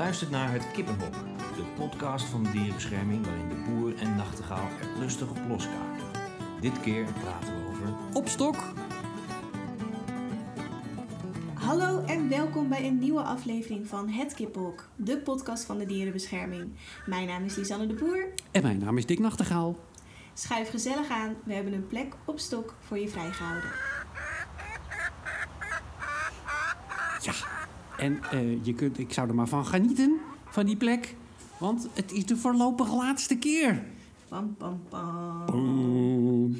luistert naar Het Kippenhok, de podcast van de dierenbescherming waarin de boer en nachtegaal er lustig op loskaken. Dit keer praten we over Opstok. Hallo en welkom bij een nieuwe aflevering van Het Kippenhok, de podcast van de dierenbescherming. Mijn naam is Lisanne de Boer. En mijn naam is Dick Nachtegaal. Schuif gezellig aan, we hebben een plek op stok voor je vrijgehouden. Ja, en eh, je kunt, ik zou er maar van genieten, van die plek. Want het is de voorlopig laatste keer. Pam pam pam.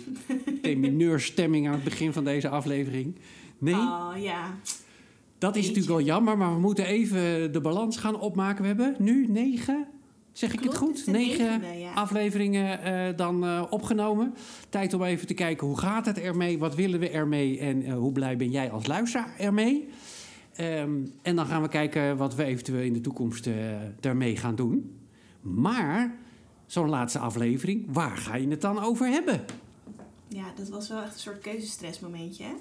Temineursstemming aan het begin van deze aflevering. Nee, Oh ja, dat is natuurlijk wel jammer, maar we moeten even de balans gaan opmaken. We hebben nu negen, zeg ik Klopt, het het goed? Negen negende, ja. afleveringen eh, dan eh, opgenomen. Tijd om even te kijken hoe gaat het ermee, wat willen we ermee en hoe blij ben jij als luisteraar ermee. Ehm, en dan gaan we kijken wat we eventueel in de toekomst eh, daarmee gaan doen. Maar zo'n laatste aflevering, waar ga je het dan over hebben? ja, dat was wel echt een soort keuzestressmomentje, hè?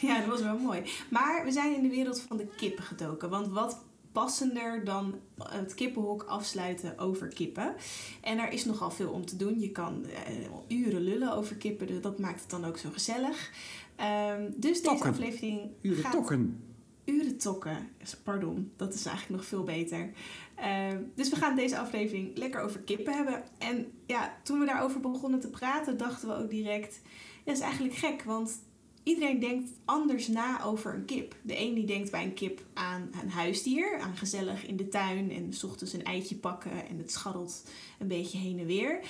ja, dat was wel mooi. Maar we zijn in de wereld van de kippen gedoken. Want wat passender dan het kippenhok afsluiten over kippen. En er is nogal veel om te doen. Je kan eh, uren lullen over kippen. Dus dat maakt het dan ook zo gezellig. Ehm, dus deze aflevering Uren gaat... tokken. Uren tokken. Pardon, dat is eigenlijk nog veel beter. Ehm, dus we gaan deze aflevering lekker over kippen hebben. En ja, toen we daarover begonnen te praten, dachten we ook direct... Dat is eigenlijk gek, want iedereen denkt anders na over een kip. De een die denkt bij een kip aan een huisdier, aan gezellig in de tuin... en 's ochtends een eitje pakken en het scharrelt een beetje heen en weer...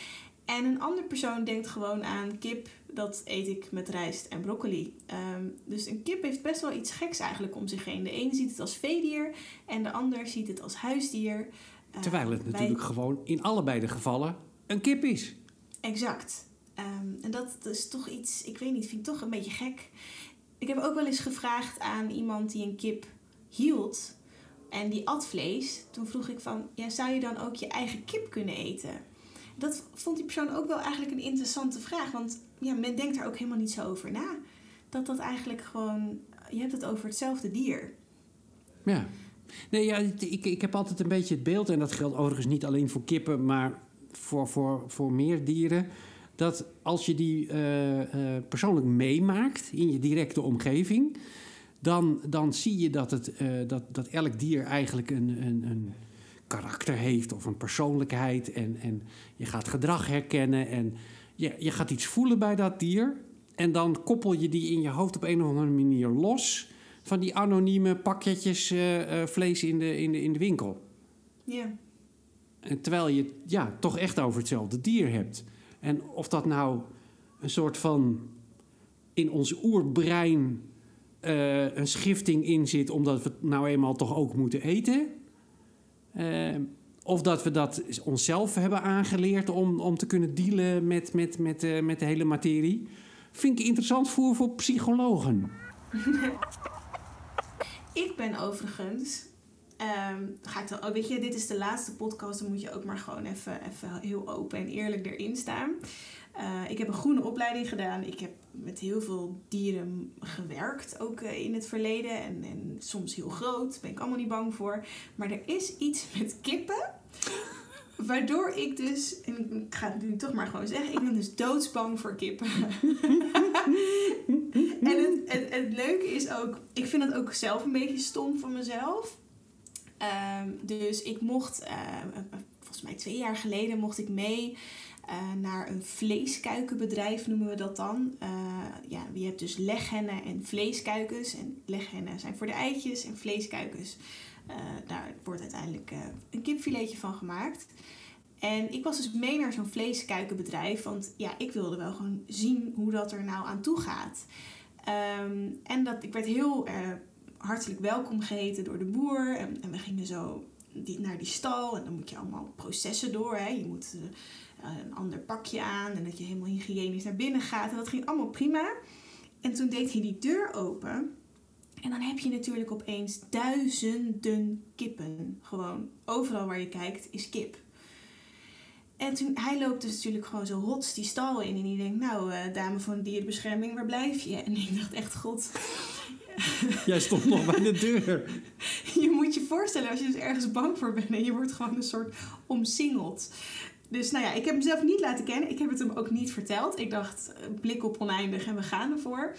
En een andere persoon denkt gewoon aan kip, dat eet ik met rijst en broccoli. Ehm, dus een kip heeft best wel iets geks eigenlijk om zich heen. De een ziet het als veedier en de ander ziet het als huisdier. Eh, Terwijl het natuurlijk gewoon in allebei de gevallen een kip is. Exact. Ehm, en dat is toch iets, ik weet niet, vind ik toch een beetje gek. Ik heb ook wel eens gevraagd aan iemand die een kip hield en die at vlees. Toen vroeg ik van, ja, zou je dan ook je eigen kip kunnen eten? Dat vond die persoon ook wel eigenlijk een interessante vraag, want ja, men denkt er ook helemaal niet zo over na. Dat dat eigenlijk gewoon, je hebt het over hetzelfde dier. Ja. Nee, ja, ik, ik heb altijd een beetje het beeld, en dat geldt overigens niet alleen voor kippen, maar voor, voor, voor meer dieren. Dat als je die eh, eh, persoonlijk meemaakt in je directe omgeving, dan, dan zie je dat, het, eh, dat, dat elk dier eigenlijk een, een, een karakter heeft of een persoonlijkheid. En, en je gaat gedrag herkennen en je, je gaat iets voelen bij dat dier. En dan koppel je die in je hoofd op een of andere manier los van die anonieme pakketjes eh, eh, vlees in de, in, de, in de winkel. Ja. En terwijl je het ja, toch echt over hetzelfde dier hebt. En of dat nou een soort van in ons oerbrein eh, een schifting in zit, omdat we het nou eenmaal toch ook moeten eten. Eh, of dat we dat onszelf hebben aangeleerd om, om te kunnen dealen met, met, met, eh, met de hele materie. Vind ik interessant voor, voor psychologen. Ik ben overigens. ehm, ga ik dan, oh, weet je, dit is de laatste podcast, dan moet je ook maar gewoon even, even heel open en eerlijk erin staan. Eh, ik heb een groene opleiding gedaan. Ik heb met heel veel dieren gewerkt, ook eh, in het verleden. En, en soms heel groot, ben ik allemaal niet bang voor. Maar er is iets met kippen. Waardoor ik dus, en ik ga het nu toch maar gewoon zeggen, ik ben dus doodsbang voor kippen. en het, het, leuke is ook, ik vind het ook zelf een beetje stom van mezelf. Ehm, dus ik mocht, eh, volgens mij twee jaar geleden, mocht ik mee eh, naar een vleeskuikenbedrijf, noemen we dat dan. Eh, ja, je hebt dus leghennen en vleeskuikens. En leghennen zijn voor de eitjes en vleeskuikens. eh, daar wordt uiteindelijk eh, een kipfiletje van gemaakt. En ik was dus mee naar zo'n vleeskuikenbedrijf, want ja, ik wilde wel gewoon zien hoe dat er nou aan toe gaat. Ehm, en dat, ik werd heel eh, hartelijk welkom geheten door de boer. En, en we gingen zo die, naar die stal en dan moet je allemaal processen door. Hè. Je moet eh, een ander pakje aan en dat je helemaal hygiënisch naar binnen gaat. En dat ging allemaal prima. En toen deed hij die deur open. En dan heb je natuurlijk opeens duizenden kippen. Gewoon overal waar je kijkt is kip. En toen, hij loopt dus natuurlijk gewoon zo rots die stal in. En die denkt, nou, eh, dame van dierenbescherming, waar blijf je? En ik dacht echt, god, Jij stond nog bij de deur. je moet je voorstellen als je dus ergens bang voor bent en je wordt gewoon een soort omsingeld. Dus nou ja, ik heb mezelf niet laten kennen. Ik heb het hem ook niet verteld. Ik dacht, eh, blik op oneindig en we gaan ervoor.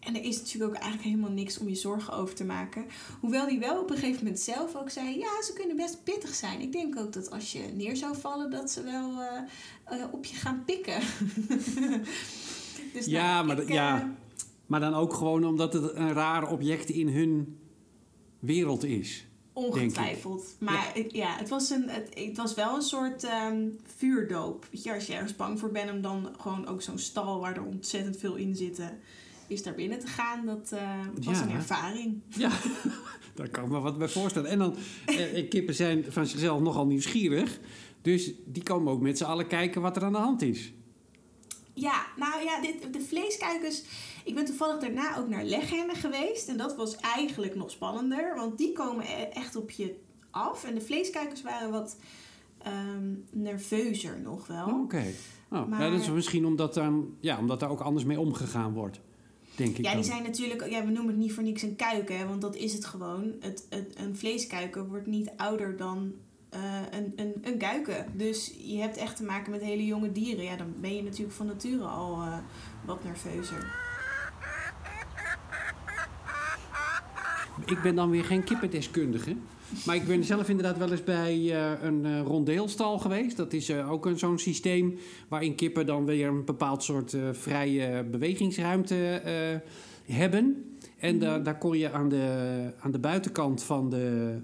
En er is natuurlijk ook eigenlijk helemaal niks om je zorgen over te maken. Hoewel hij wel op een gegeven moment zelf ook zei: ja, ze kunnen best pittig zijn. Ik denk ook dat als je neer zou vallen, dat ze wel uh, uh, op je gaan pikken. dus ja, nou, maar, ik, ja, uh, maar dan ook gewoon omdat het een raar object in hun wereld is. Ongetwijfeld. Maar ja. Het, ja, het, was een, het, het was wel een soort um, vuurdoop. Weet je, als je ergens bang voor bent, om dan gewoon ook zo'n stal waar er ontzettend veel in zitten is daar binnen te gaan, dat uh, was ja. een ervaring. Ja, daar kan ik me wat bij voorstellen. En dan, eh, kippen zijn van zichzelf nogal nieuwsgierig. Dus die komen ook met z'n allen kijken wat er aan de hand is. Ja, nou ja, dit, de vleeskuikers... Ik ben toevallig daarna ook naar leghennen geweest. En dat was eigenlijk nog spannender. Want die komen echt op je af. En de vleeskuikers waren wat um, nerveuzer nog wel. Oké. Okay. Oh, maar... ja, dat is misschien omdat, dan, ja, omdat daar ook anders mee omgegaan wordt. Denk ik ja, die zijn natuurlijk, ja, we noemen het niet voor niks een kuiken, hè, want dat is het gewoon. Het, het, een vleeskuiken wordt niet ouder dan uh, een, een, een kuiken. Dus je hebt echt te maken met hele jonge dieren. Ja, dan ben je natuurlijk van nature al uh, wat nerveuzer. Ik ben dan weer geen kippendeskundige. Maar ik ben zelf inderdaad wel eens bij uh, een uh, rondeelstal geweest. Dat is uh, ook zo'n systeem waarin kippen dan weer een bepaald soort vrije bewegingsruimte hebben. En mm -hmm. daar kon je aan de, aan de buitenkant van, de,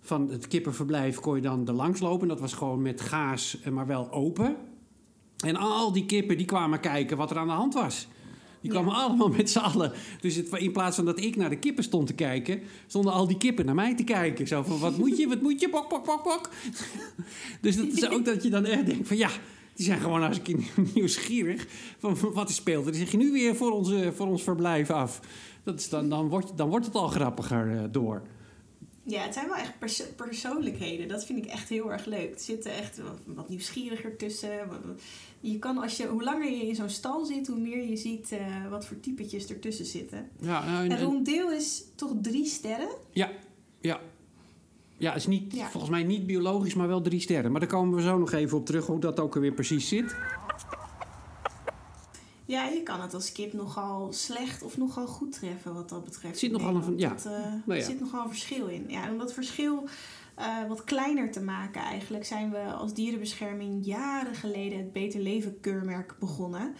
van het kippenverblijf kon je dan er langs lopen. Dat was gewoon met gaas, maar wel open. En al die kippen die kwamen kijken wat er aan de hand was. Die kwamen ja. allemaal met z'n allen. Dus het, in plaats van dat ik naar de kippen stond te kijken, stonden al die kippen naar mij te kijken. Zo van, wat moet je, wat moet je, bok, bok, bok, bok. dus dat is ook dat je dan echt denkt van, ja, die zijn gewoon als ik nieuwsgierig. Van, wat is speelt? Dan zeg je nu weer voor, onze, voor ons verblijf af. Dat is dan, dan, wordt, dan wordt het al grappiger uh, door. Ja, het zijn wel echt perso persoonlijkheden. Dat vind ik echt heel erg leuk. Er zitten echt wat nieuwsgieriger tussen. Je kan als je, hoe langer je in zo'n stal zit, hoe meer je ziet uh, wat voor typetjes ertussen zitten. Ja, nou, en, en rondeel is toch drie sterren? Ja, ja. Ja, het is niet, ja. volgens mij niet biologisch, maar wel drie sterren. Maar daar komen we zo nog even op terug, hoe dat ook weer precies zit. Ja, je kan het als kip nogal slecht of nogal goed treffen wat dat betreft. Er zit nogal een, ja. Dat, uh, nou ja. zit nogal een verschil in. Ja, om dat verschil uh, wat kleiner te maken eigenlijk... zijn we als dierenbescherming jaren geleden het Beter Leven keurmerk begonnen.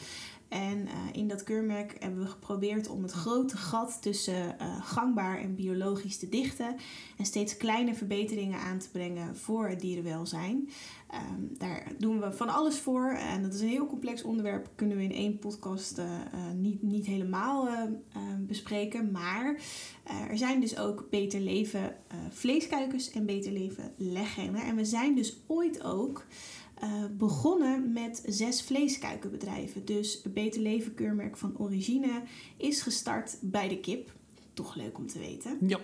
En uh, in dat keurmerk hebben we geprobeerd om het grote gat tussen uh, gangbaar en biologisch te dichten. En steeds kleine verbeteringen aan te brengen voor het dierenwelzijn. Um, daar doen we van alles voor. En dat is een heel complex onderwerp. Kunnen we in één podcast uh, niet, niet helemaal bespreken. Maar er zijn dus ook beter leven vleeskuikens en beter leven leghennen. En we zijn dus ooit ook uh, begonnen met zes vleeskuikenbedrijven. Dus Beter Leven keurmerk van Origine is gestart bij de kip. Toch leuk om te weten. Ja.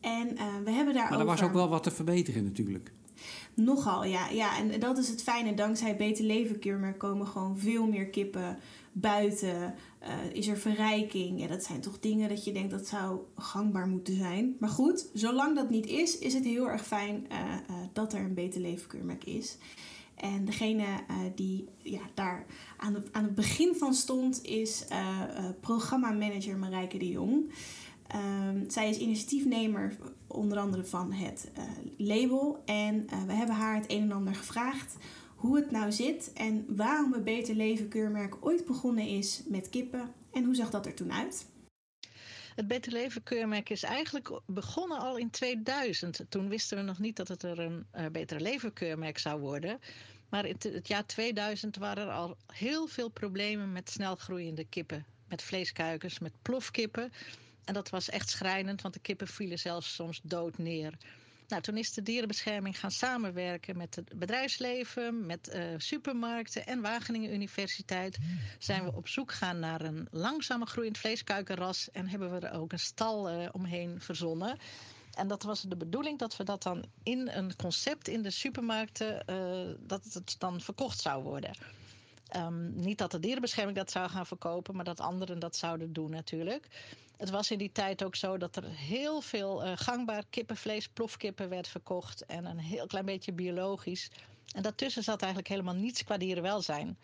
En uh, we hebben daar Maar er was ook wel wat te verbeteren natuurlijk. Nogal, ja. ja. En dat is het fijne. Dankzij Beter Leven keurmerk komen gewoon veel meer kippen buiten. Uh, is er verrijking. Ja, dat zijn toch dingen dat je denkt dat zou gangbaar moeten zijn. Maar goed, zolang dat niet is, is het heel erg fijn uh, uh, dat er een Beter Leven keurmerk is. En degene die ja, daar aan, het, aan het begin van stond, is programmamanager Marijke de Jong. Um, zij is initiatiefnemer onder andere van het uh, label. En uh, we hebben haar het een en ander gevraagd hoe het nou zit en waarom het Beter Leven keurmerk ooit begonnen is met kippen. En hoe zag dat er toen uit? Het Beter Leven keurmerk is eigenlijk begonnen al in 2000. Toen wisten we nog niet dat het er een uh, Beter Leven keurmerk zou worden. Maar in het jaar 2000 waren er al heel veel problemen met snelgroeiende kippen. Met vleeskuikens, met plofkippen. En dat was echt schrijnend, want de kippen vielen zelfs soms dood neer. Nou, toen is de dierenbescherming gaan samenwerken met het bedrijfsleven, met uh, supermarkten en Wageningen Universiteit. Zijn we op zoek gaan naar een langzamer groeiend vleeskuikenras en hebben we er ook een stal uh, omheen verzonnen. En dat was de bedoeling dat we dat dan in een concept in de supermarkten, uh, dat het dan verkocht zou worden. Ehm, niet dat de dierenbescherming dat zou gaan verkopen, maar dat anderen dat zouden doen natuurlijk. Het was in die tijd ook zo dat er heel veel uh, gangbaar kippenvlees, plofkippen werd verkocht en een heel klein beetje biologisch. En daartussen zat eigenlijk helemaal niets qua dierenwelzijn.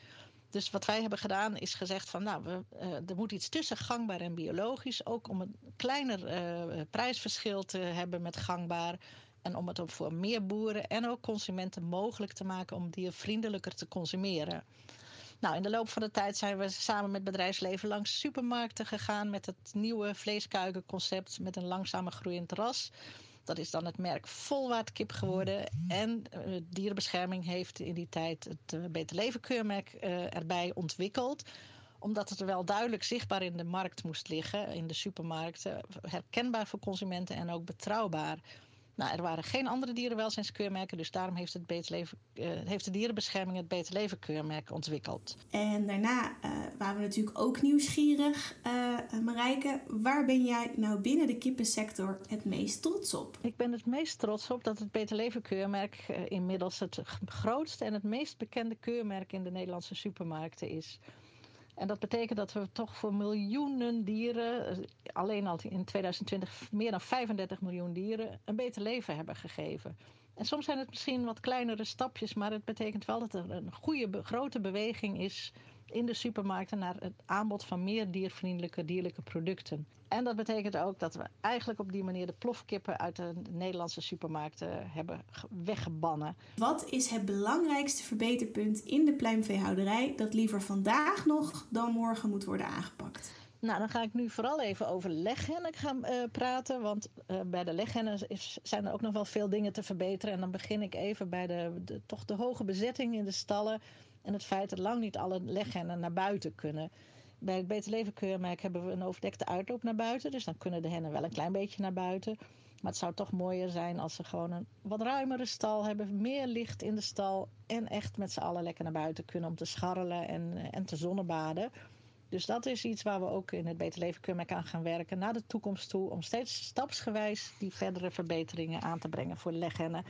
Dus wat wij hebben gedaan is gezegd van nou, we, uh, er moet iets tussen gangbaar en biologisch. Ook om een kleiner uh, prijsverschil te hebben met gangbaar. En om het ook voor meer boeren en ook consumenten mogelijk te maken om diervriendelijker te consumeren. Nou, in de loop van de tijd zijn we samen met bedrijfsleven langs supermarkten gegaan met het nieuwe vleeskuikenconcept met een langzame groeiend ras. Dat is dan het merk Volwaardkip geworden. En uh, Dierenbescherming heeft in die tijd het uh, Beter Leven keurmerk uh, erbij ontwikkeld omdat het er wel duidelijk zichtbaar in de markt moest liggen, in de supermarkten, herkenbaar voor consumenten en ook betrouwbaar. Nou, er waren geen andere dierenwelzijnskeurmerken, dus daarom heeft, het Beter Leven, uh, heeft de dierenbescherming het Beter Leven keurmerk ontwikkeld. En daarna uh, waren we natuurlijk ook nieuwsgierig, uh, Marijke. Waar ben jij nou binnen de kippensector het meest trots op? Ik ben het meest trots op dat het Beter Leven keurmerk inmiddels het grootste en het meest bekende keurmerk in de Nederlandse supermarkten is. En dat betekent dat we toch voor miljoenen dieren, alleen al in 2020 meer dan 35 miljoen dieren, een beter leven hebben gegeven. En soms zijn het misschien wat kleinere stapjes, maar het betekent wel dat er een goede, grote beweging is in de supermarkten naar het aanbod van meer diervriendelijke dierlijke producten. En dat betekent ook dat we eigenlijk op die manier de plofkippen uit de Nederlandse supermarkten hebben weggebannen. Wat is het belangrijkste verbeterpunt in de pluimveehouderij dat liever vandaag nog dan morgen moet worden aangepakt? Nou, dan ga ik nu vooral even over leghennen gaan uh, praten. Want uh, bij de leghennen is, zijn er ook nog wel veel dingen te verbeteren. En dan begin ik even bij de, de, toch de hoge bezetting in de stallen. En het feit dat lang niet alle leghennen naar buiten kunnen. Bij het Beter Leven keurmerk hebben we een overdekte uitloop naar buiten. Dus dan kunnen de hennen wel een klein beetje naar buiten. Maar het zou toch mooier zijn als ze gewoon een wat ruimere stal hebben. Meer licht in de stal. En echt met z'n allen lekker naar buiten kunnen om te scharrelen en, en te zonnebaden. Dus dat is iets waar we ook in het Beter Leven aan gaan werken. Naar de toekomst toe. Om steeds stapsgewijs die verdere verbeteringen aan te brengen voor leghennen.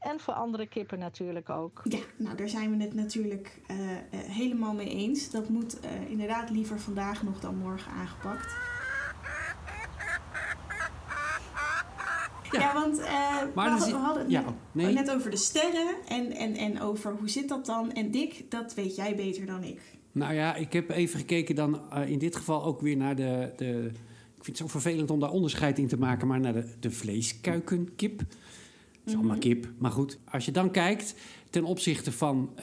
En voor andere kippen natuurlijk ook. Ja, nou daar zijn we het natuurlijk uh, uh, helemaal mee eens. Dat moet uh, inderdaad liever vandaag nog dan morgen aangepakt. Ja, ja want maar we, we hadden het ja, nee. net over de sterren en, en, en over hoe zit dat dan. En Dick, dat weet jij beter dan ik. Nou ja, ik heb even gekeken dan in dit geval ook weer naar de... de ik vind het zo vervelend om daar onderscheid in te maken, maar naar de, de vleeskuikenkip is allemaal kip. Maar goed, als je dan kijkt ten opzichte van uh,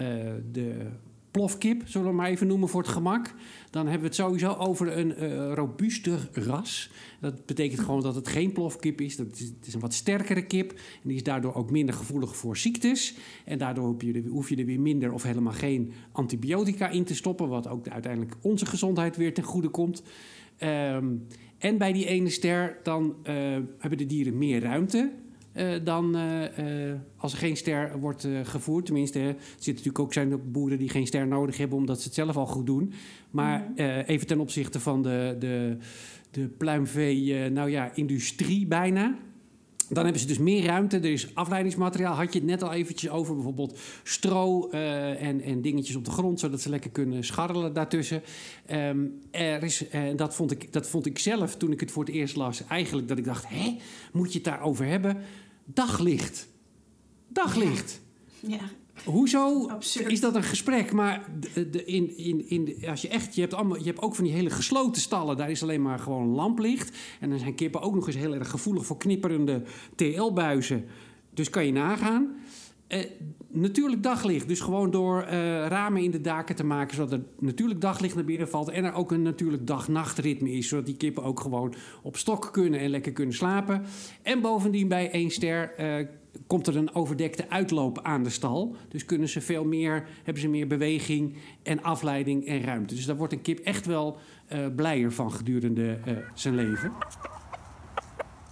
de plofkip, zullen we maar even noemen voor het gemak. Dan hebben we het sowieso over een uh, robuuster ras. Dat betekent gewoon dat het geen plofkip is. Dat is. Het is een wat sterkere kip. En die is daardoor ook minder gevoelig voor ziektes. En daardoor hoef je, er, hoef je er weer minder of helemaal geen antibiotica in te stoppen. Wat ook uiteindelijk onze gezondheid weer ten goede komt. Um, en bij die ene ster, dan uh, hebben de dieren meer ruimte. Uh, dan uh, uh, als er geen ster wordt gevoerd. Tenminste, er zitten natuurlijk ook, zijn ook boeren die geen ster nodig hebben omdat ze het zelf al goed doen. Maar mm -hmm. even ten opzichte van de, de, de pluimvee, nou ja, industrie bijna. Dan hebben ze dus meer ruimte. Er is afleidingsmateriaal. Had je het net al eventjes over. Bijvoorbeeld stro uh, en, en dingetjes op de grond. Zodat ze lekker kunnen scharrelen daartussen. Um, er is, uh, dat, vond ik, dat vond ik zelf toen ik het voor het eerst las. Eigenlijk dat ik dacht, hè, moet je het daarover hebben? Daglicht. Daglicht. Ja. ja. Hoezo Absurd. is dat een gesprek? Maar de, de, in, in, in als je echt, je hebt, allemaal, je hebt ook van die hele gesloten stallen, daar is alleen maar gewoon lamplicht. En dan zijn kippen ook nog eens heel erg gevoelig voor knipperende TL-buizen. Dus kan je nagaan. Uh, natuurlijk daglicht. Dus gewoon door uh, ramen in de daken te maken, zodat er natuurlijk daglicht naar binnen valt. En er ook een natuurlijk dag-nachtritme is, zodat die kippen ook gewoon op stok kunnen en lekker kunnen slapen. En bovendien bij één ster uh, komt er een overdekte uitloop aan de stal. Dus kunnen ze veel meer, hebben ze meer beweging en afleiding en ruimte. Dus daar wordt een kip echt wel blijer van gedurende zijn leven.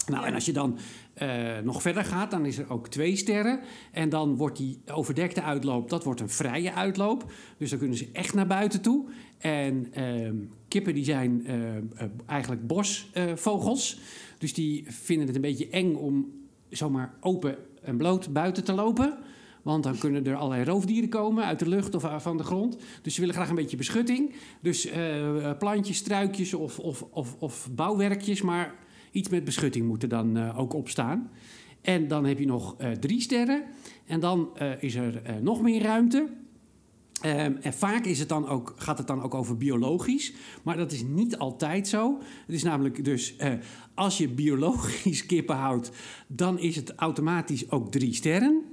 Nou, en als je dan uh, nog verder gaat, dan is er ook twee sterren. En dan wordt die overdekte uitloop, dat wordt een vrije uitloop. Dus dan kunnen ze echt naar buiten toe. En kippen die zijn eigenlijk bosvogels. dus die vinden het een beetje eng om zomaar open en bloot buiten te lopen. Want dan kunnen er allerlei roofdieren komen uit de lucht of eh, van de grond. Dus ze willen graag een beetje beschutting. Dus eh, plantjes, struikjes of, of, of, of bouwwerkjes. Maar iets met beschutting moet er dan eh, ook op staan. En dan heb je nog eh, drie sterren. En dan eh, is er nog meer ruimte. Ehm, en vaak is het dan ook, gaat het dan ook over biologisch. Maar dat is niet altijd zo. Het is namelijk dus, als je biologisch kippen houdt, dan is het automatisch ook drie sterren.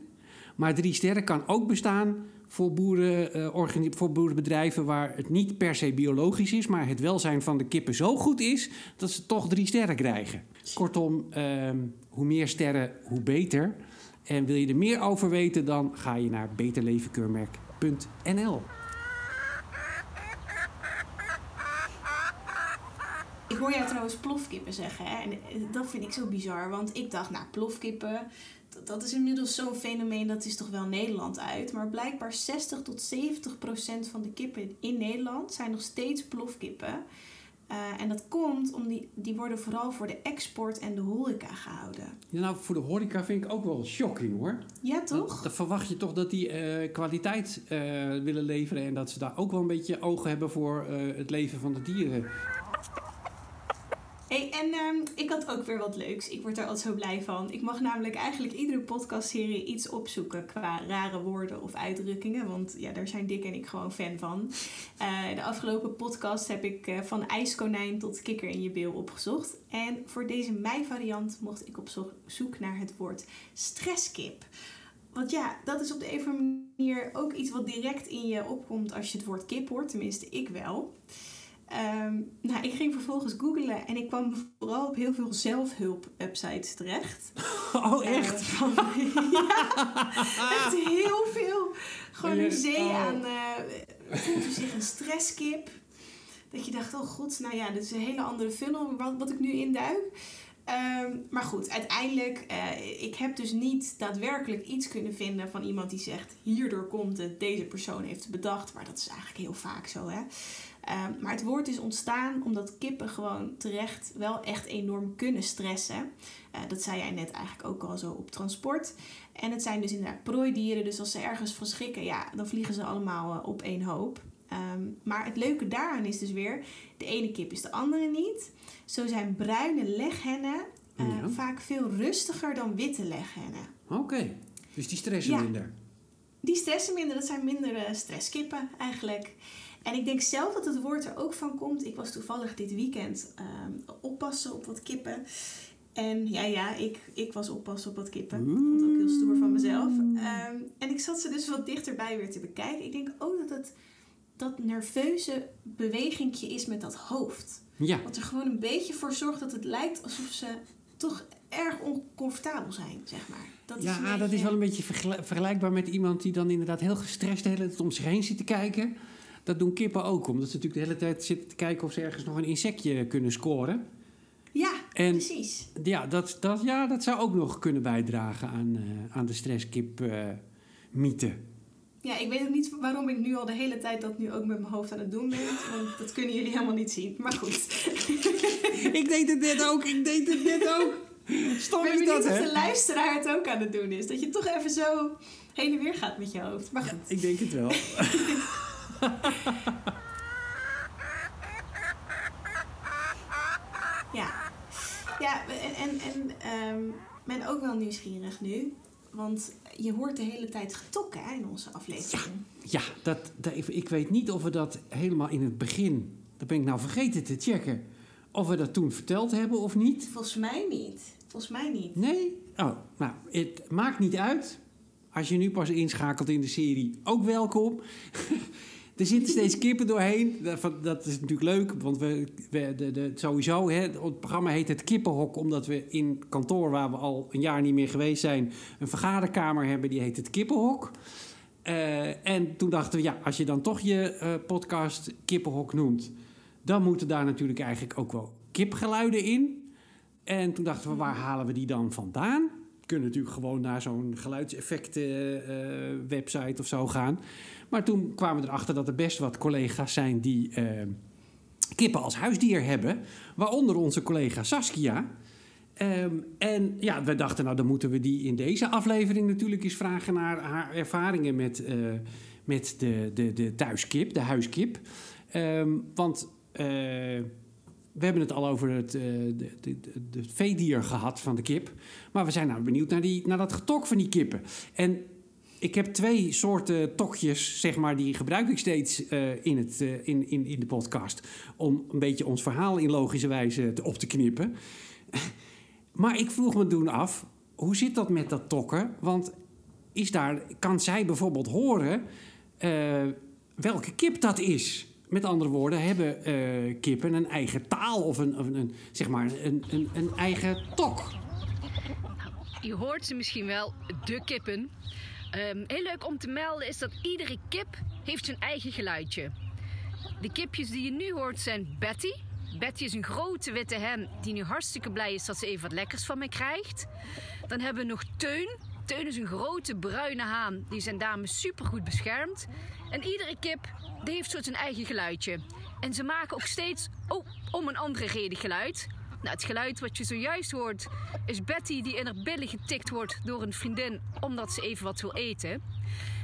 Maar drie sterren kan ook bestaan voor, boeren, eh, voor boerenbedrijven waar het niet per se biologisch is, maar het welzijn van de kippen zo goed is dat ze toch drie sterren krijgen. Kortom, ehm, hoe meer sterren, hoe beter. En wil je er meer over weten, dan ga je naar beterlevenkeurmerk.nl. Ik hoor jou trouwens plofkippen zeggen. Hè? En eh, dat vind ik zo bizar. Want ik dacht, nou, plofkippen, dat, is inmiddels zo'n fenomeen, dat is toch wel Nederland uit. Maar blijkbaar 60 tot 70 procent van de kippen in Nederland zijn nog steeds plofkippen. Eh, en dat komt omdat die, die worden vooral voor de export en de horeca gehouden. Ja, nou, voor de horeca vind ik ook wel shocking hoor. Ja, toch? dan verwacht je toch dat die eh, kwaliteit eh, willen leveren en dat ze daar ook wel een beetje ogen hebben voor het leven van de dieren. Hey, en ehm, ik had ook weer wat leuks. Ik word daar altijd zo blij van. Ik mag namelijk eigenlijk iedere podcastserie iets opzoeken qua rare woorden of uitdrukkingen. Want ja, daar zijn Dick en ik gewoon fan van. Eh, de afgelopen podcast heb ik eh, van ijskonijn tot kikker in je bil opgezocht. En voor deze mei-variant mocht ik op zo- zoek naar het woord stresskip. Want ja, dat is op de een of andere manier ook iets wat direct in je opkomt als je het woord kip hoort. Tenminste, ik wel. Ehm, nou, ik ging vervolgens googlen en ik kwam vooral op heel veel zelfhulp-websites terecht. Oh, Eh, van, ja, echt heel veel. Gewoon een zee oh. aan. eh voelt u zich een stresskip? Dat je dacht, oh god, nou ja, dit is een hele andere film wat, wat ik nu induik. Ehm, maar goed, uiteindelijk, eh, ik heb dus niet daadwerkelijk iets kunnen vinden van iemand die zegt, hierdoor komt het, deze persoon heeft het bedacht. Maar dat is eigenlijk heel vaak zo, hè. Ehm, maar het woord is ontstaan omdat kippen gewoon terecht wel echt enorm kunnen stressen. Eh, dat zei jij net eigenlijk ook al zo op transport. En het zijn dus inderdaad prooidieren, dus als ze ergens van schrikken, ja, dan vliegen ze allemaal eh, op één hoop. Ehm, maar het leuke daaraan is dus weer, de ene kip is de andere niet. Zo zijn bruine leghennen eh, Ja. vaak veel rustiger dan witte leghennen. Oké, dus die stressen Ja. minder. Die stressen minder, dat zijn minder stresskippen eigenlijk. En ik denk zelf dat het woord er ook van komt. Ik was toevallig dit weekend ehm, oppassen op wat kippen. En ja, ja, ik, ik was oppassen op wat kippen. Ik vond het ook heel stoer van mezelf. Ehm, en ik zat ze dus wat dichterbij weer te bekijken. Ik denk ook dat het dat nerveuze bewegingje is met dat hoofd. Ja, Wat er gewoon een beetje voor zorgt dat het lijkt alsof ze toch erg oncomfortabel zijn, zeg maar. Dat is ja een dat is wel een beetje vergel- vergelijkbaar met iemand die dan inderdaad heel gestrest de hele tijd om zich heen zit te kijken. Dat doen kippen ook, omdat ze natuurlijk de hele tijd zitten te kijken of ze ergens nog een insectje kunnen scoren. Ja, En precies. ja, dat, dat, ja, dat zou ook nog kunnen bijdragen aan, eh, aan de stresskip-mythe. Ja, ik weet ook niet waarom ik nu al de hele tijd dat nu ook met mijn hoofd aan het doen ben. Want dat kunnen jullie helemaal niet zien. Maar goed. ik deed het net ook, ik deed het net ook. Stom Ik is dat, hè? de luisteraar het ook aan het doen is. Dat je toch even zo heen en weer gaat met je hoofd. Maar goed. Ik denk het wel. Ja, ja en, en, en ehm, ben ook wel nieuwsgierig nu. Want je hoort de hele tijd getokken hè, in onze aflevering. Ja, dat, dat, ik weet niet of we dat helemaal in het begin... Dat ben ik nou vergeten te checken. Of we dat toen verteld hebben of niet. Volgens mij niet. Volgens mij niet. Nee? Oh, nou, het maakt niet uit. Als je nu pas inschakelt in de serie, ook welkom. er zitten steeds kippen doorheen. Dat, dat is natuurlijk leuk, want we, we de, de, sowieso... Hè, het programma heet het Kippenhok... omdat we in kantoor, waar we al een jaar niet meer geweest zijn... een vergaderkamer hebben, die heet het Kippenhok. Eh, en toen dachten we, ja, als je dan toch je eh, podcast Kippenhok noemt... dan moeten daar natuurlijk eigenlijk ook wel kipgeluiden in... En toen dachten we, waar halen we die dan vandaan? Kunnen natuurlijk gewoon naar zo'n geluidseffecten eh, website of zo gaan. Maar toen kwamen we erachter dat er best wat collega's zijn die eh, kippen als huisdier hebben. Waaronder onze collega Saskia. Ehm, en ja, we dachten, nou dan moeten we die in deze aflevering natuurlijk eens vragen naar haar ervaringen met, met de, de, de thuiskip, de huiskip. Um, want we hebben het al over het, uh, de, de, de, veedier gehad van de kip. Maar we zijn nou benieuwd naar, die, naar dat getok van die kippen. En ik heb twee soorten tokjes, zeg maar, die gebruik ik steeds uh, in, het, uh, in, in, in de podcast. Om een beetje ons verhaal in logische wijze te, op te knippen. maar ik vroeg me toen af, hoe zit dat met dat tokken? Want is daar, kan zij bijvoorbeeld horen welke kip dat is? Met andere woorden, hebben kippen een eigen taal of een, een, zeg maar een, een, een eigen tok? Je hoort ze misschien wel, de kippen. Um, heel leuk om te melden is dat iedere kip heeft zijn eigen geluidje. De kipjes die je nu hoort zijn Betty. Betty is een grote witte hen die nu hartstikke blij is dat ze even wat lekkers van me krijgt. Dan hebben we nog Teun. Teun is een grote bruine haan die zijn dames supergoed beschermt. En iedere kip die heeft zo zijn eigen geluidje. En ze maken ook steeds oh, om een andere reden geluid. Nou, het geluid wat je zojuist hoort is Betty die in haar billen getikt wordt door een vriendin omdat ze even wat wil eten.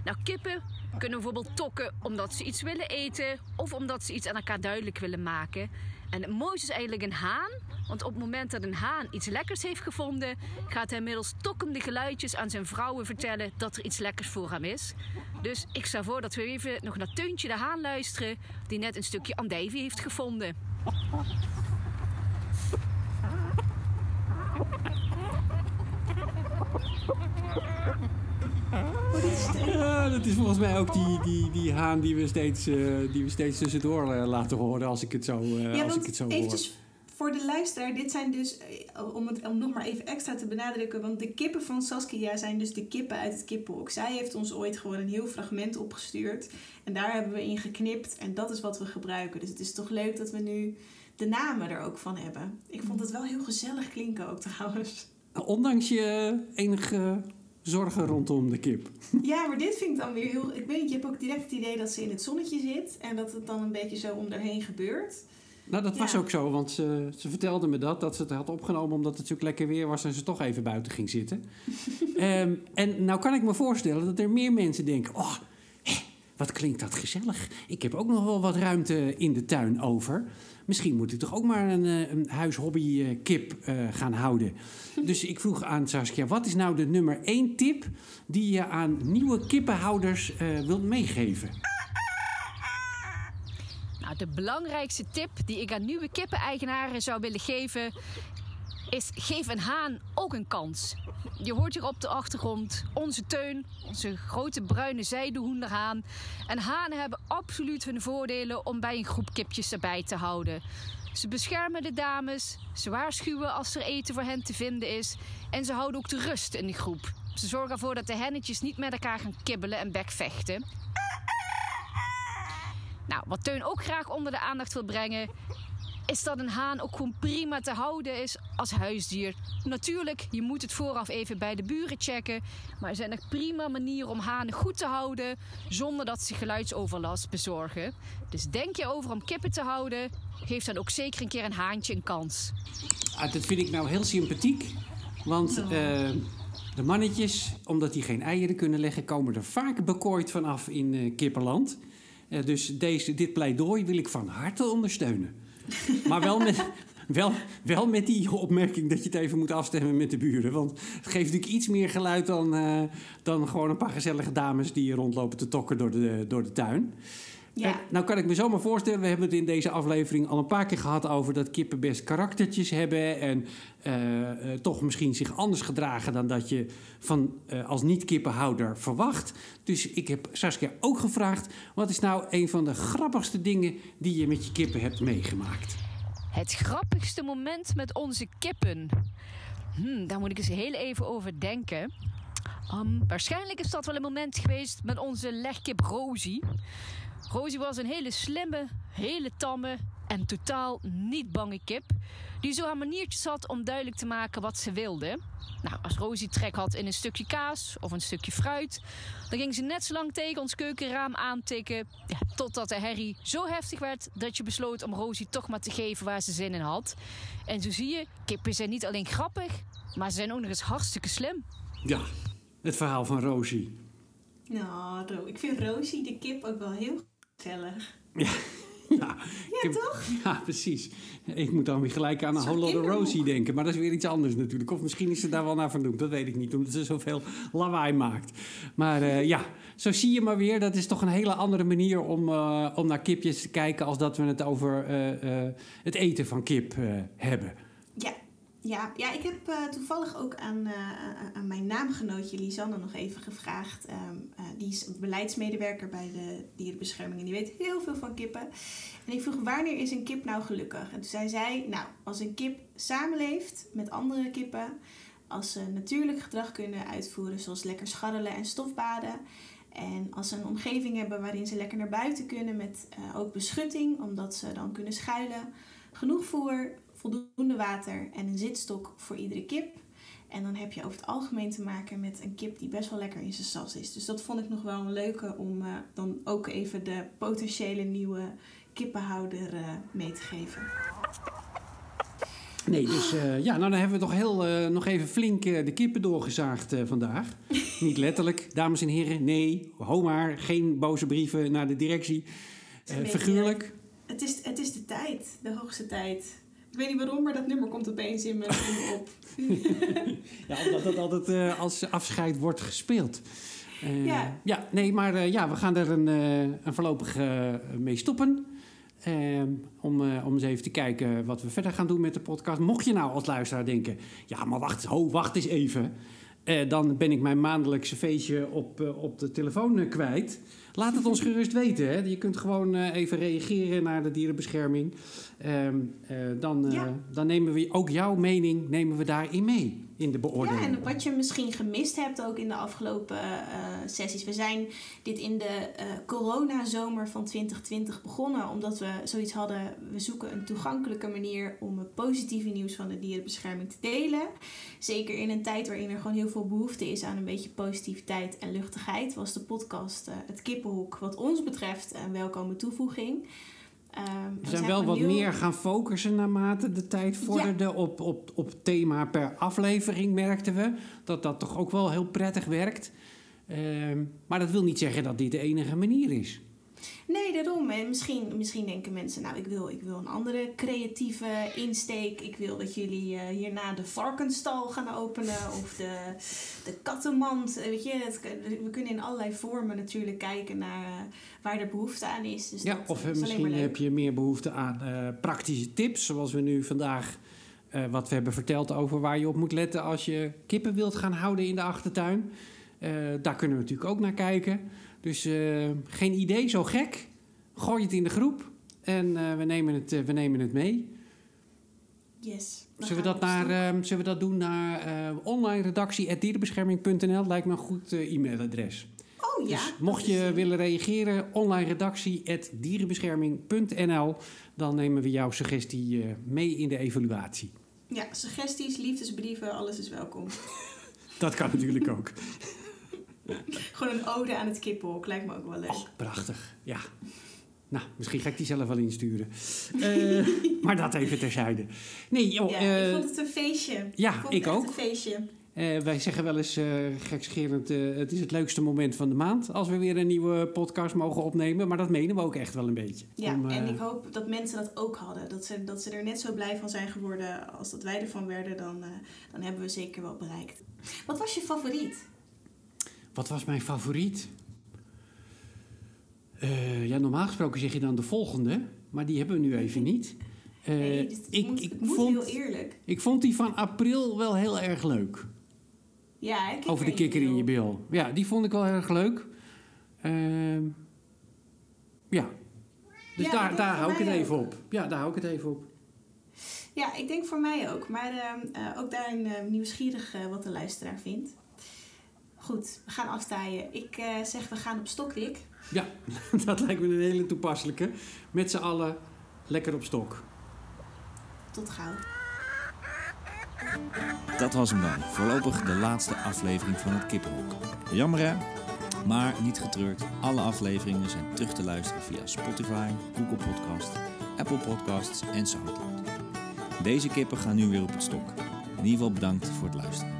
Nou, kippen kunnen bijvoorbeeld tokken omdat ze iets willen eten of omdat ze iets aan elkaar duidelijk willen maken. En het mooiste is eigenlijk een haan, want op het moment dat een haan iets lekkers heeft gevonden, gaat hij middels tokkende geluidjes aan zijn vrouwen vertellen dat er iets lekkers voor hem is. Dus ik stel voor dat we even nog naar Teuntje de haan luisteren, die net een stukje andijvie heeft gevonden. Ja, dat is volgens mij ook die, die, die haan die we steeds, uh, die we steeds tussendoor uh, laten horen als ik het zo, uh, ja, als ik het zo hoor. Voor de luisteraar, dit zijn dus, om het om nog maar even extra te benadrukken, want de kippen van Saskia zijn dus de kippen uit het kippenhok. Zij heeft ons ooit gewoon een heel fragment opgestuurd en daar hebben we in geknipt en dat is wat we gebruiken. Dus het is toch leuk dat we nu de namen er ook van hebben. Ik vond het wel heel gezellig klinken ook trouwens. Ondanks je enige zorgen rondom de kip. Ja, maar dit vind ik dan weer heel... Ik weet niet, je hebt ook direct het idee dat ze in het zonnetje zit... en dat het dan een beetje zo om erheen gebeurt. Nou, dat was ook zo, want ze, ze vertelde me dat, dat ze het had opgenomen omdat het natuurlijk lekker weer was en ze toch even buiten ging zitten. um, en nou kan ik me voorstellen dat er meer mensen denken: oh, wat klinkt dat gezellig. Ik heb ook nog wel wat ruimte in de tuin over. Misschien moet ik toch ook maar een, een huishobby kip uh, gaan houden. Dus ik vroeg aan Saskia, wat is nou de nummer één tip die je aan nieuwe kippenhouders uh, wilt meegeven? Nou, de belangrijkste tip die ik aan nieuwe kippeneigenaren zou willen geven is geef een haan ook een kans. Je hoort hier op de achtergrond onze teun, onze grote bruine zijdehoenderhaan. En hanen hebben absoluut hun voordelen om bij een groep kipjes erbij te houden. Ze beschermen de dames, ze waarschuwen als er eten voor hen te vinden is en ze houden ook de rust in de groep. Ze zorgen ervoor dat de hennetjes niet met elkaar gaan kibbelen en bekvechten. Nou, wat Teun ook graag onder de aandacht wil brengen, is dat een haan ook gewoon prima te houden is als huisdier. Natuurlijk, je moet het vooraf even bij de buren checken. Maar er zijn nog prima manieren om hanen goed te houden zonder dat ze geluidsoverlast bezorgen. Dus denk je over om kippen te houden, geef dan ook zeker een keer een haantje een kans. Ah, dat vind ik nou heel sympathiek. Want uh, de mannetjes, omdat die geen eieren kunnen leggen, komen er vaak bekooid vanaf in uh, kippenland. Uh, dus deze, dit pleidooi wil ik van harte ondersteunen. Maar wel met, wel, wel met die opmerking dat je het even moet afstemmen met de buren. Want het geeft natuurlijk iets meer geluid dan, uh, dan gewoon een paar gezellige dames die rondlopen te tokken door de, door de tuin. Ja. En, nou kan ik me zomaar voorstellen, we hebben het in deze aflevering al een paar keer gehad over dat kippen best karaktertjes hebben. En uh, uh, toch misschien zich anders gedragen dan dat je van, als niet-kippenhouder verwacht. Dus ik heb Saskia ook gevraagd, wat is nou een van de grappigste dingen die je met je kippen hebt meegemaakt? Het grappigste moment met onze kippen? Hmm, daar moet ik eens heel even over denken. Um, waarschijnlijk is dat wel een moment geweest met onze legkip Rosie. Rosie was een hele slimme, hele tamme, en totaal niet bange kip. Die zo haar maniertjes had om duidelijk te maken wat ze wilde. Nou, als Rosie trek had in een stukje kaas of een stukje fruit, dan ging ze net zo lang tegen ons keukenraam aantikken. Ja, totdat de herrie zo heftig werd dat je besloot om Rosie toch maar te geven waar ze zin in had. En zo zie je, kippen zijn niet alleen grappig, maar ze zijn ook nog eens hartstikke slim. Ja, het verhaal van Rosie. Nou, ik vind Rosie de kip ook wel heel gezellig. Ja, ja, heb- toch? Ja, precies. Ik moet dan weer gelijk aan een kinderboek. Rosie denken. Maar dat is weer iets anders natuurlijk. Of misschien is ze daar wel naar vernoemd. Dat weet ik niet, omdat ze zoveel lawaai maakt. Maar eh, ja, zo zie je maar weer. Dat is toch een hele andere manier om, eh, om naar kipjes te kijken... als dat we het over eh, het eten van kip hebben. Ja, ja, ik heb eh, toevallig ook aan, eh, aan- aan mijn naamgenootje Lisanne nog even gevraagd. Ehm, eh, die is beleidsmedewerker bij de dierenbescherming en die weet heel veel van kippen. En ik vroeg, wanneer is een kip nou gelukkig? En toen zei zij, nou, als een kip samenleeft met andere kippen... als ze natuurlijk gedrag kunnen uitvoeren, zoals lekker scharrelen en stofbaden... En als ze een omgeving hebben waarin ze lekker naar buiten kunnen met ook beschutting, omdat ze dan kunnen schuilen. Genoeg voer, voldoende water en een zitstok voor iedere kip. En dan heb je over het algemeen te maken met een kip die best wel lekker in zijn sas is. Dus dat vond ik nog wel een leuke om eh, dan ook even de potentiële nieuwe kippenhouder eh, mee te geven. Nee, dus eh, ja, nou dan hebben we toch heel, nog even flink de kippen doorgezaagd vandaag. Niet letterlijk, dames en heren. Nee, ho maar. Geen boze brieven naar de directie. figuurlijk. Het is, het is de tijd, de hoogste tijd. Ik weet niet waarom, maar dat nummer komt opeens in me, op. Ja, omdat dat altijd eh, als afscheid wordt gespeeld. Eh, Ja. ja, nee, maar eh, ja, we gaan er een, een voorlopig mee stoppen. Eh, om, om eens even te kijken wat we verder gaan doen met de podcast. Mocht je nou als luisteraar denken... ja, maar wacht, ho, wacht eens even... Dan ben ik mijn maandelijkse feestje op, op de telefoon kwijt. Laat het ons gerust weten. Hè. Je kunt gewoon eh, even reageren naar de dierenbescherming. Ehm, eh, dan, eh, Ja. dan nemen we ook jouw mening nemen we daarin mee in de. Ja, en wat je misschien gemist hebt ook in de afgelopen eh, sessies. We zijn dit in de eh coronazomer van 2020 begonnen. Omdat we zoiets hadden, we zoeken een toegankelijke manier om het positieve nieuws van de dierenbescherming te delen. Zeker in een tijd waarin er gewoon heel veel behoefte is aan een beetje positiviteit en luchtigheid. Was de podcast eh, Het Kippenhoek wat ons betreft een welkome toevoeging. Ehm, We zijn wel wat meer gaan focussen naarmate de tijd vorderde op, op, op thema per aflevering, merkten we. Dat dat toch ook wel heel prettig werkt. Ehm, maar dat wil niet zeggen dat dit de enige manier is. Nee, daarom. En misschien, misschien denken mensen, nou, ik wil, ik wil een andere creatieve insteek. Ik wil dat jullie eh, hierna de varkenstal gaan openen of de, de kattenmand. Eh, Weet je, het, we kunnen in allerlei vormen natuurlijk kijken naar eh, waar er behoefte aan is. Dus Ja, dat, of is misschien heb je meer behoefte aan praktische tips, zoals we nu vandaag wat we hebben verteld over waar je op moet letten als je kippen wilt gaan houden in de achtertuin. Daar kunnen we natuurlijk ook naar kijken. Dus eh, geen idee, zo gek. Gooi het in de groep en eh, we, nemen het, eh, we nemen het mee. Yes. Zullen we, dat naar, stok. eh, zullen we dat doen naar online redactie dierenbescherming.nl? Lijkt me een goed e-mailadres. oh ja. dus mocht is, je willen reageren, online redactie dierenbescherming.nl, dan nemen we jouw suggestie mee in de evaluatie. Ja, suggesties, liefdesbrieven, alles is welkom. Dat kan natuurlijk ook. Gewoon een ode aan het kippenhok, lijkt me ook wel leuk. Oh, prachtig. Ja. Nou, misschien ga ik die zelf wel insturen. Eh, maar dat even terzijde. Nee, joh, ja, eh, ik vond het een feestje. ja, vond ik ook. een feestje. Eh, wij zeggen wel eens gekscherend, het is het leukste moment van de maand als we weer een nieuwe podcast mogen opnemen. Maar dat menen we ook echt wel een beetje. Ja, Om, en ik hoop dat mensen dat ook hadden. Dat ze, dat ze er net zo blij van zijn geworden als dat wij ervan werden. Dan, dan hebben we zeker wel bereikt. Wat was je favoriet? Wat was mijn favoriet? Uh, ja, normaal gesproken zeg je dan de volgende. Maar die hebben we nu even niet. nee, dit ik, moet, ik, moet vond, heel eerlijk. Ik vond die van april wel heel erg leuk. Ja, kikker Over de kikker in je bil. Ja, die vond ik wel erg leuk. Uh, ja. Dus ja, daar, daar hou ik het even op. Ja, daar hou ik het even op. Ja, ik denk voor mij ook. Maar uh, uh, ook daarin uh, nieuwsgierig wat de luisteraar vindt. Goed, we gaan aftaaien. Ik eh, zeg, we gaan op stokdik. Ja, dat lijkt me een hele toepasselijke. Met z'n allen lekker op stok. Tot gauw. Dat was hem dan. Voorlopig de laatste aflevering van het Kippenhok. Jammer hè? Maar niet getreurd. Alle afleveringen zijn terug te luisteren via Spotify, Google Podcast, Apple Podcasts en Soundcloud. Deze kippen gaan nu weer op het stok. In ieder geval bedankt voor het luisteren.